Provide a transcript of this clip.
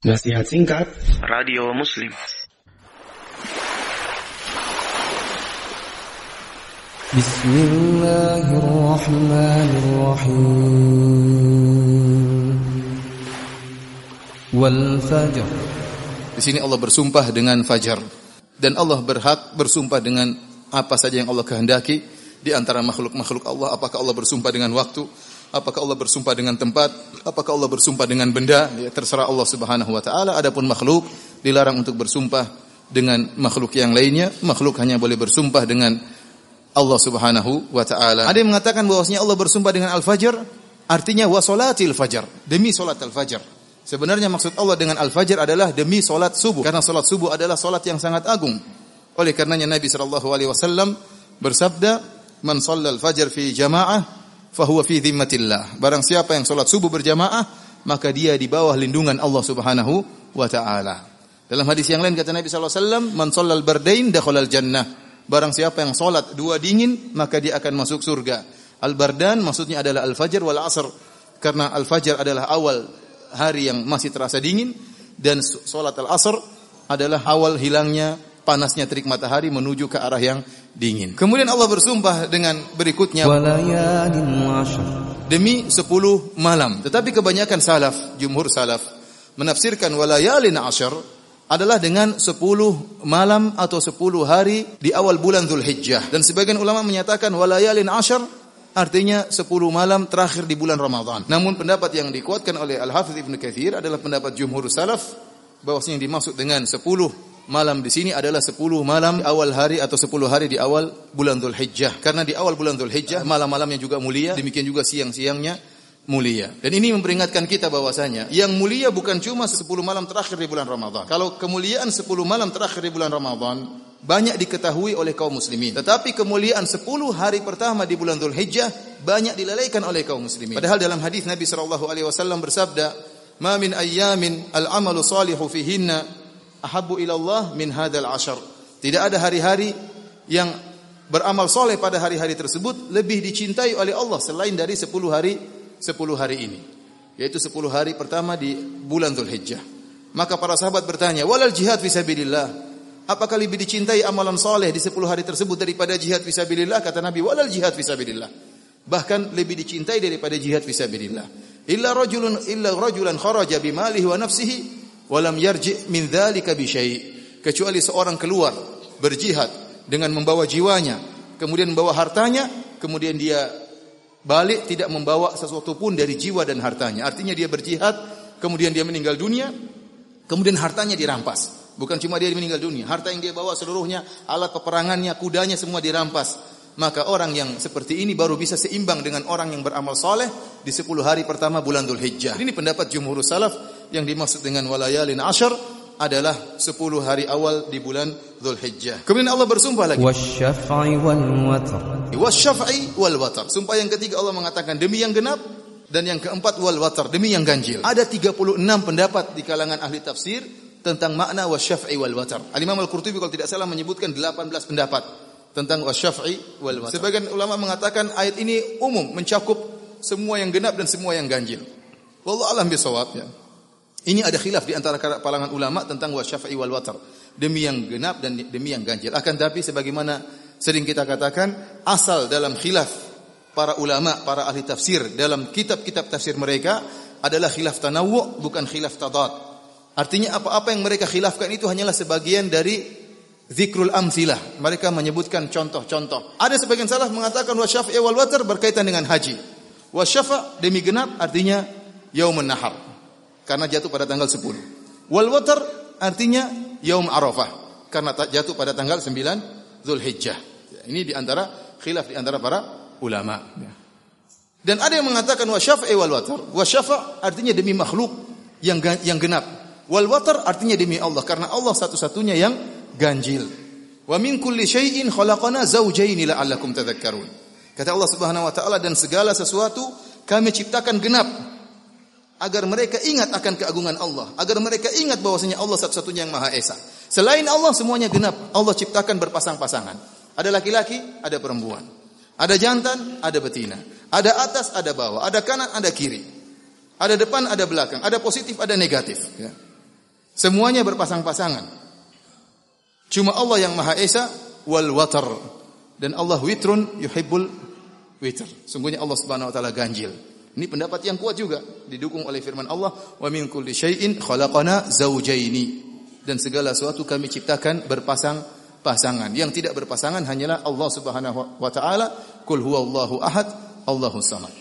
Nasihat singkat. Radio Muslim. Bismillahirrahmanirrahim. Wal Di sini Allah bersumpah dengan fajar. Dan Allah berhak bersumpah dengan apa saja yang Allah kehendaki di antara makhluk-makhluk Allah. Apakah Allah bersumpah dengan waktu? Apakah Allah bersumpah dengan tempat? Apakah Allah bersumpah dengan benda? Ya, terserah Allah Subhanahu wa taala. Adapun makhluk dilarang untuk bersumpah dengan makhluk yang lainnya. Makhluk hanya boleh bersumpah dengan Allah Subhanahu wa taala. Ada yang mengatakan bahwasanya Allah bersumpah dengan al-fajr artinya wa salatil fajar, demi salat al-fajr. Sebenarnya maksud Allah dengan al-fajr adalah demi salat subuh karena salat subuh adalah salat yang sangat agung. Oleh karenanya Nabi sallallahu alaihi wasallam bersabda, "Man shallal fajr fi jamaah fahuwa fi dhimmatillah." Barang siapa yang salat subuh berjamaah, maka dia di bawah lindungan Allah Subhanahu wa taala. Dalam hadis yang lain kata Nabi sallallahu alaihi wasallam, "Man shallal bardain dakhalal jannah." Barang siapa yang salat dua dingin, maka dia akan masuk surga. Al-bardan maksudnya adalah al-fajr wal asr. Karena al-fajr adalah awal hari yang masih terasa dingin dan salat al-asr adalah awal hilangnya panasnya terik matahari menuju ke arah yang dingin. Kemudian Allah bersumpah dengan berikutnya demi sepuluh malam. Tetapi kebanyakan salaf, jumhur salaf menafsirkan walayalin ashar adalah dengan sepuluh malam atau sepuluh hari di awal bulan Zulhijjah dan sebagian ulama menyatakan walayalin ashar artinya 10 malam terakhir di bulan Ramadan. Namun pendapat yang dikuatkan oleh al-Hafidh Ibn Katsir adalah pendapat jumhur salaf bahwasanya yang dimaksud dengan 10 malam di sini adalah 10 malam di awal hari atau 10 hari di awal bulan Dzulhijjah. Karena di awal bulan Dzulhijjah malam-malamnya juga mulia, demikian juga siang-siangnya mulia. Dan ini memperingatkan kita bahwasanya yang mulia bukan cuma 10 malam terakhir di bulan Ramadan. Kalau kemuliaan 10 malam terakhir di bulan Ramadan banyak diketahui oleh kaum muslimin. Tetapi kemuliaan 10 hari pertama di bulan Dzulhijjah banyak dilalaikan oleh kaum muslimin. Padahal dalam hadis Nabi sallallahu alaihi wasallam bersabda, "Ma min ayyamin al-amalu salihu fihinna ahabbu ila Allah min hadzal ashar." Tidak ada hari-hari yang beramal soleh pada hari-hari tersebut lebih dicintai oleh Allah selain dari 10 hari 10 hari ini. Yaitu 10 hari pertama di bulan Dzulhijjah. Maka para sahabat bertanya, "Walal jihad fisabilillah?" Apakah lebih dicintai amalan soleh di 10 hari tersebut daripada jihad fisabilillah? Kata Nabi, "Walal jihad fisabilillah." Bahkan lebih dicintai daripada jihad fisabilillah. Illa rajulun illa rajulan kharaja bimalihi wa nafsihi wa lam yarji min dzalika bi. Kecuali seorang keluar berjihad dengan membawa jiwanya, kemudian membawa hartanya, kemudian dia balik tidak membawa sesuatu pun dari jiwa dan hartanya. Artinya dia berjihad, kemudian dia meninggal dunia, kemudian hartanya dirampas. Bukan cuma dia meninggal dunia, harta yang dia bawa seluruhnya, alat peperangannya, kudanya semua dirampas. Maka orang yang seperti ini baru bisa seimbang dengan orang yang beramal soleh di 10 hari pertama bulan Dhul Hijjah. Ini pendapat jumhur salaf yang dimaksud dengan walayalin ashar adalah 10 hari awal di bulan Zulhijjah. Kemudian Allah bersumpah lagi. Wasyaf'i wal watar. Wasyaf'i wal watar. Sumpah yang ketiga Allah mengatakan demi yang genap dan yang keempat wal watar demi yang ganjil. Ada 36 pendapat di kalangan ahli tafsir tentang makna wasyaf'i wal watar. Al-Imam Al-Qurtubi kalau tidak salah menyebutkan 18 pendapat tentang wasyaf'i wal watar. Sebagian ulama mengatakan ayat ini umum mencakup semua yang genap dan semua yang ganjil. Wallahu alam bisawabnya. Ini ada khilaf di antara kalangan ulama tentang wasyafa'i wal watar. Demi yang genap dan demi yang ganjil. Akan tapi sebagaimana sering kita katakan, asal dalam khilaf para ulama, para ahli tafsir dalam kitab-kitab tafsir mereka adalah khilaf tanawu bukan khilaf tadad. Artinya apa-apa yang mereka khilafkan itu hanyalah sebagian dari zikrul amsilah. Mereka menyebutkan contoh-contoh. Ada sebagian salaf mengatakan wasyafa'i wal watar berkaitan dengan haji. Wasyafa demi genap artinya yaumun nahar karena jatuh pada tanggal 10. Wal watar artinya yaum Arafah karena jatuh pada tanggal 9 Zulhijjah. Ini di antara khilaf di antara para ulama. Dan ada yang mengatakan wasyafa'i wal watar. Artinya demi makhluk yang yang genap. Wal watar artinya demi Allah karena Allah satu-satunya yang ganjil. Wa min kulli syai'in khalaqana zawjayn la'allakum tadhakkarun. Kata Allah Subhanahu wa taala dan segala sesuatu kami ciptakan genap agar mereka ingat akan keagungan Allah, agar mereka ingat bahwasanya Allah satu-satunya yang Maha Esa. Selain Allah semuanya genap. Allah ciptakan berpasang-pasangan. Ada laki-laki, ada perempuan. Ada jantan, ada betina. Ada atas, ada bawah. Ada kanan, ada kiri. Ada depan, ada belakang. Ada positif, ada negatif. Ya. Semuanya berpasang-pasangan. Cuma Allah yang Maha Esa wal watar dan Allah witrun yuhibbul witr. Sungguhnya Allah Subhanahu wa taala ganjil. Ini pendapat yang kuat juga didukung oleh firman Allah wa min kulli syai'in khalaqana zaujaini dan segala sesuatu kami ciptakan berpasang pasangan. Yang tidak berpasangan hanyalah Allah Subhanahu wa taala. Qul huwallahu ahad, Allahus samad.